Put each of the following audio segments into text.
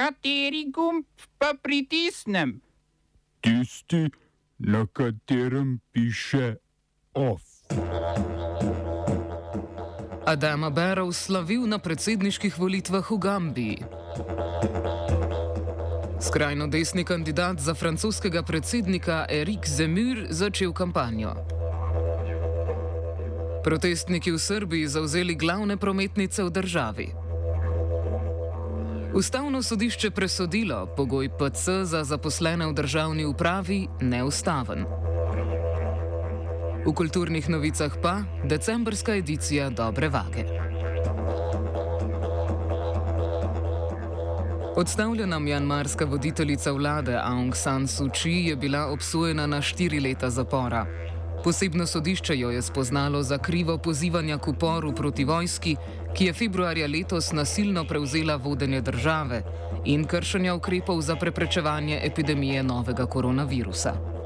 Kateri gumb pa pritisnem? Tisti, na katerem piše OF. Adama Barrow slavil na predsedniških volitvah v Gambiji. Skrajno desni kandidat za francoskega predsednika Erik Zemur začel kampanjo. Protestniki v Srbiji zauzeli glavne prometnice v državi. Ustavno sodišče presodilo pogoj PC za zaposlene v državni upravi neustaven. V kulturnih novicah pa decembrska edicija Dobre vage. Odstavljena mjanmarska voditeljica vlade Aung San Suu Kyi je bila obsojena na štiri leta zapora. Posebno sodišče jo je spoznalo za krivo pozivanja k uporu proti vojski, ki je februarja letos nasilno prevzela vodenje države in kršenja ukrepov za preprečevanje epidemije novega koronavirusa.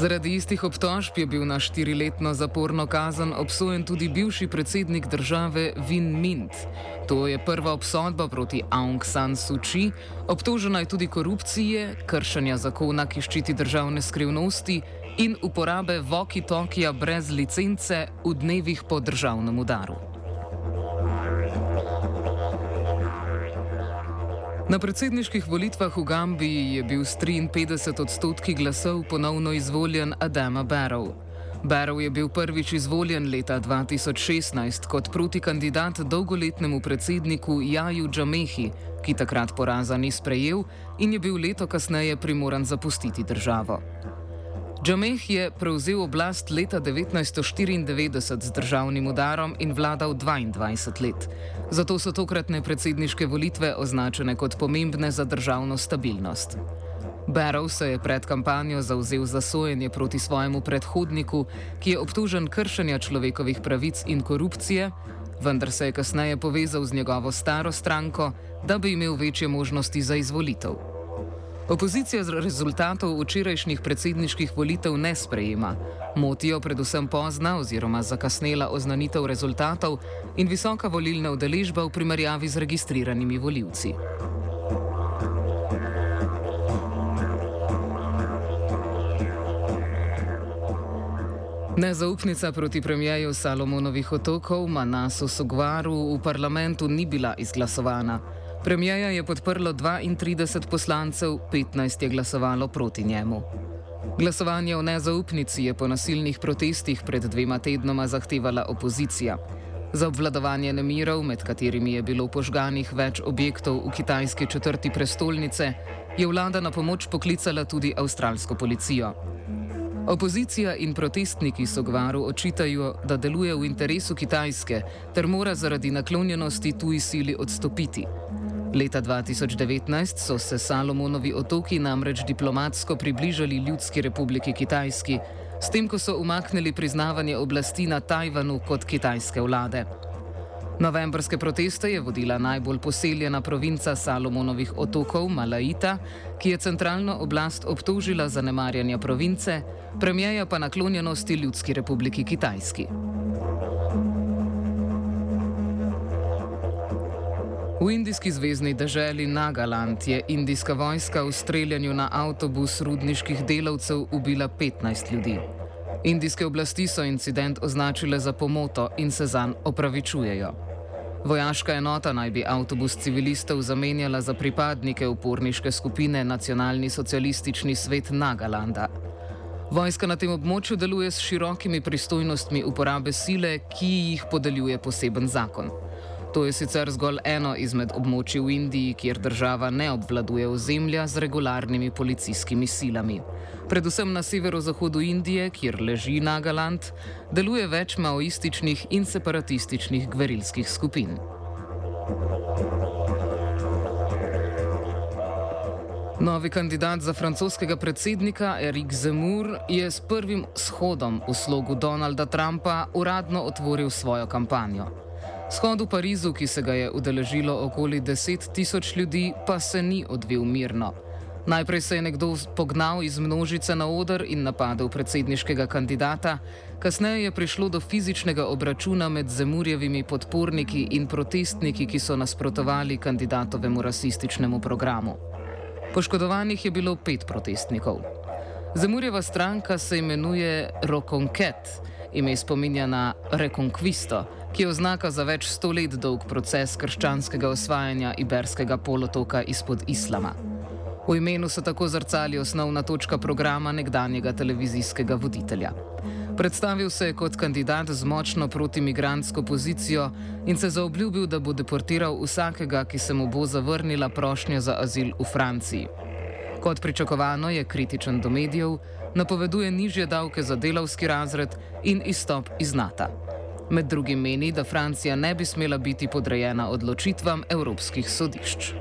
Zaradi istih obtožb je bil na štiriletno zaporno kazen obsojen tudi bivši predsednik države Vin Mint. To je prva obsodba proti Aung San Suu Kyi, obtožena je tudi korupcije, kršenja zakona, ki ščiti državne skrivnosti in uporabe walkie-talkija brez licence v dnevih po državnem udaru. Na predsedniških volitvah v Gambiji je bil s 53 odstotki glasov ponovno izvoljen Adama Barrow. Barrow je bil prvič izvoljen leta 2016 kot protikandidat dolgoletnemu predsedniku Jaju Džamehi, ki takrat poraza ni sprejel in je bil leto kasneje primoran zapustiti državo. Džameh je prevzel oblast leta 1994 z državnim udarom in vladal 22 let. Zato so tokratne predsedniške volitve označene kot pomembne za državno stabilnost. Barrow se je pred kampanjo zauzel za sojenje proti svojemu predhodniku, ki je obtožen kršenja človekovih pravic in korupcije, vendar se je kasneje povezal z njegovo staro stranko, da bi imel večje možnosti za izvolitev. Opozicija rezultatov včerajšnjih predsedniških volitev ne sprejema. Motijo predvsem pozna oziroma zakasnela oznanitev rezultatov in visoka volilna udeležba v primerjavi z registriranimi voljivci. Nezaupnica proti premijeju Salomonovih otokov Manasu Sogvaru v parlamentu ni bila izglasovana. Premijeja je podprlo 32 poslancev, 15 je glasovalo proti njemu. Glasovanje o nezaupnici je po nasilnih protestih pred dvema tednoma zahtevala opozicija. Za obvladovanje nemirov, med katerimi je bilo požganih več objektov v kitajski četrti prestolnice, je vlada na pomoč poklicala tudi avstralsko policijo. Opozicija in protestniki so Gvaru očitajo, da deluje v interesu Kitajske ter mora zaradi naklonjenosti tuji sili odstopiti. Leta 2019 so se Salomonovi otoki namreč diplomatsko približali Ljudski republiki Kitajski, s tem, ko so umaknili priznavanje oblasti na Tajvanu kot kitajske vlade. Novembrske proteste je vodila najbolj poseljena provinca Salomonovih otokov Malaita, ki je centralno oblast obtožila za nemarjanje province, premijeja pa naklonjenosti Ljudski republiki Kitajski. V indijski zvezdni deželi Nagaland je indijska vojska v streljanju na avtobus rudniških delavcev ubila 15 ljudi. Indijske oblasti so incident označile za pomoto in se zanj opravičujejo. Vojaška enota naj bi avtobus civilistov zamenjala za pripadnike uporniške skupine Nacionalni socialistični svet Nagalanda. Vojska na tem območju deluje s širokimi pristojnostmi uporabe sile, ki jih podeljuje poseben zakon. To je sicer zgolj eno izmed območij v Indiji, kjer država ne obvladuje ozemlja z regularnimi policijskimi silami. Predvsem na severozahodu Indije, kjer leži Nagaland, deluje več maoističnih in separatističnih gverilskih skupin. Novi kandidat za francoskega predsednika Erik Zemur je s prvim shodom v slogu Donalda Trumpa uradno otvoril svojo kampanjo. Shod v Parizu, ki se ga je udeležilo okoli 10 tisoč ljudi, pa se ni odvil mirno. Najprej se je nekdo pognal iz množice na oder in napadel predsedniškega kandidata, kasneje je prišlo do fizičnega obračuna med Zemurjevimi podporniki in protestniki, ki so nasprotovali kandidatovemu rasističnemu programu. Poškodovanih je bilo pet protestnikov. Zemurjeva stranka se imenuje Rokonket, ime spominja na Reconquisto, ki je oznaka za več sto let dolg proces krščanskega osvajanja Iberskega polotoka izpod islama. V imenu se tako zrcali osnovna točka programa nekdanjega televizijskega voditelja. Predstavil se je kot kandidat z močno protimigransko pozicijo in se zaobljubil, da bo deportiral vsakega, ki se mu bo zavrnila prošnja za azil v Franciji. Kot pričakovano je kritičen do medijev, napoveduje nižje davke za delavski razred in izstop iz NATO. Med drugim meni, da Francija ne bi smela biti podrejena odločitvam evropskih sodišč.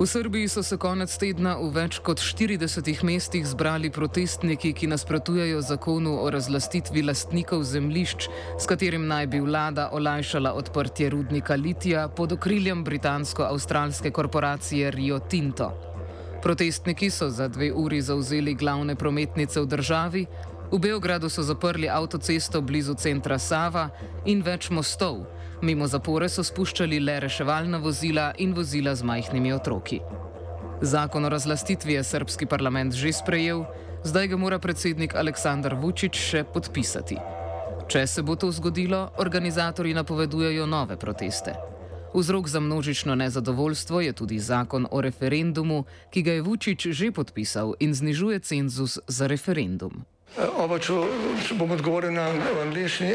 V Srbiji so se konec tedna v več kot 40 mestih zbrali protestniki, ki nasprotujejo zakonu o razlastitvi lastnikov zemlišč, s katerim naj bi vlada olajšala odprtje rudnika litija pod okriljem britansko-avstralske korporacije Rio Tinto. Protestniki so za dve uri zauzeli glavne prometnice v državi, v Beogradu so zaprli avtocesto blizu centra Sava in več mostov. Mimo zapore so spuščali le reševalna vozila in vozila z majhnimi otroki. Zakon o razlastitvi je srpski parlament že sprejel, zdaj ga mora predsednik Aleksandar Vučić še podpisati. Če se bo to zgodilo, organizatori napovedujejo nove proteste. Vzrok za množično nezadovoljstvo je tudi zakon o referendumu, ki ga je Vučić že podpisal in znižuje cenzus za referendum. Oba, če, če bom odgovoril na angliški.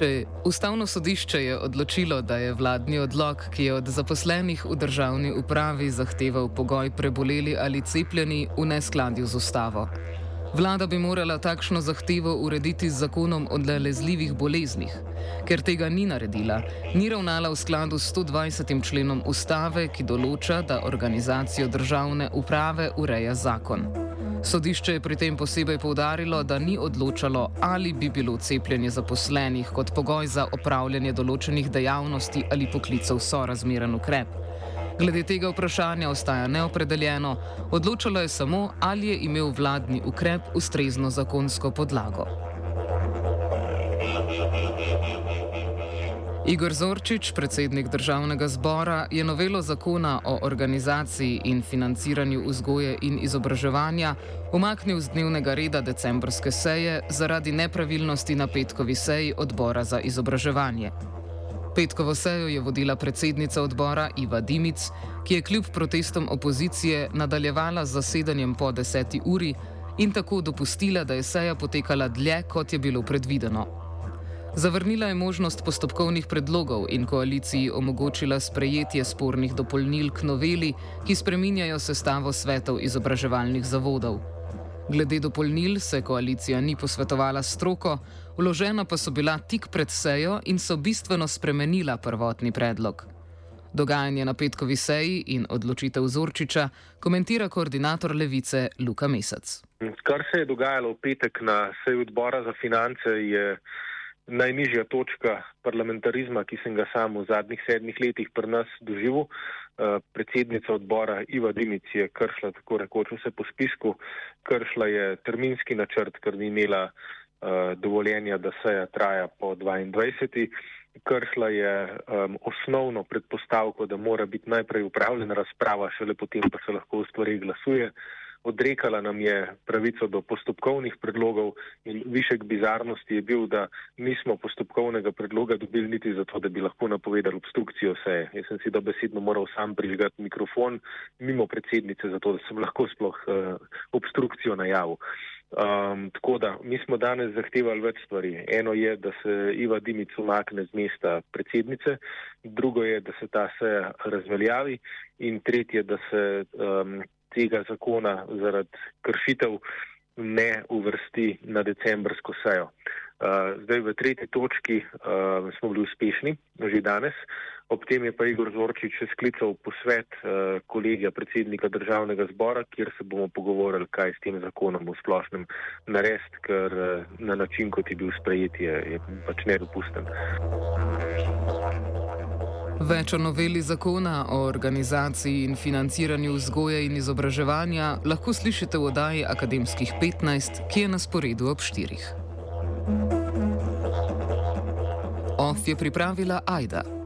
Že ustavno sodišče je odločilo, da je vladni odlog, ki je od zaposlenih v državni upravi zahteval pogoj preboleli ali cepljeni, v neskladju z ustavo. Vlada bi morala takšno zahtevo urediti z zakonom o nalezljivih boleznih. Ker tega ni naredila, ni ravnala v skladu s 120. členom ustave, ki določa, da organizacijo državne uprave ureja zakon. Sodišče je pri tem posebej poudarilo, da ni odločalo, ali bi bilo cepljenje zaposlenih kot pogoj za opravljanje določenih dejavnosti ali poklicev sorazmeren ukrep. Glede tega vprašanja ostaja neopredeljeno, odločalo je samo, ali je imel vladni ukrep ustrezno zakonsko podlago. Igor Zorčič, predsednik državnega zbora, je novelo zakona o organizaciji in financiranju vzgoje in izobraževanja umaknil z dnevnega reda decembrske seje zaradi nepravilnosti na petkovi seji odbora za izobraževanje. Petkovo sejo je vodila predsednica odbora Iva Dimic, ki je kljub protestom opozicije nadaljevala z zasedanjem po deseti uri in tako dopustila, da je seja potekala dlje, kot je bilo predvideno. Zavrnila je možnost postopkovnih predlogov in koaliciji omogočila sprejetje spornih dopolnil k noveli, ki spreminjajo sestavo svetov izobraževalnih zavodov. Glede dopolnil se koalicija ni posvetovala stroko, vložena pa so bila tik pred sejo in so bistveno spremenila prvotni predlog. Dogajanje na petkovi seji in odločitev Zorčiča komentira koordinator levice Luka Mesec. Kar se je dogajalo v petek na seji odbora za finance, je najnižja točka parlamentarizma, ki sem ga sam v zadnjih sedmih letih pri nas doživel. Eh, Predsednica odbora Iva Dimic je kršila tako rekoč vse po spisku, kršila je terminski načrt, ker ni imela eh, dovoljenja, da seja traja po 22. Kršila je um, osnovno predpostavko, da mora biti najprej upravljena razprava, šele potem pa se lahko v stvari glasuje. Odrekala nam je pravico do postopkovnih predlogov in višek bizarnosti je bil, da nismo postopkovnega predloga dobili niti zato, da bi lahko napovedali obstrukcijo seje. Jaz sem si dobesedno moral sam prižgati mikrofon mimo predsednice, zato da sem lahko sploh uh, obstrukcijo najavil. Um, tako da mi smo danes zahtevali več stvari. Eno je, da se Iva Dimic umakne z mesta predsednice, drugo je, da se ta seja razveljavi in tretje, da se um, tega zakona zaradi kršitev ne uvrsti na decembrsko sejo. Uh, zdaj v tretji točki uh, smo bili uspešni, že danes. Ob tem je pa Igor Zorčič sklical posvet uh, kolegija predsednika državnega zbora, kjer se bomo pogovorili, kaj s tem zakonom v splošnem narediti, ker na način, kot je bil sprejet, je, pač nedopusten. Več o noveli zakona o organizaciji in financiranju vzgoje in izobraževanja lahko slišite v oddaji Akademskih 15, ki je na sporedu ob 4. OF je pripravila Aida.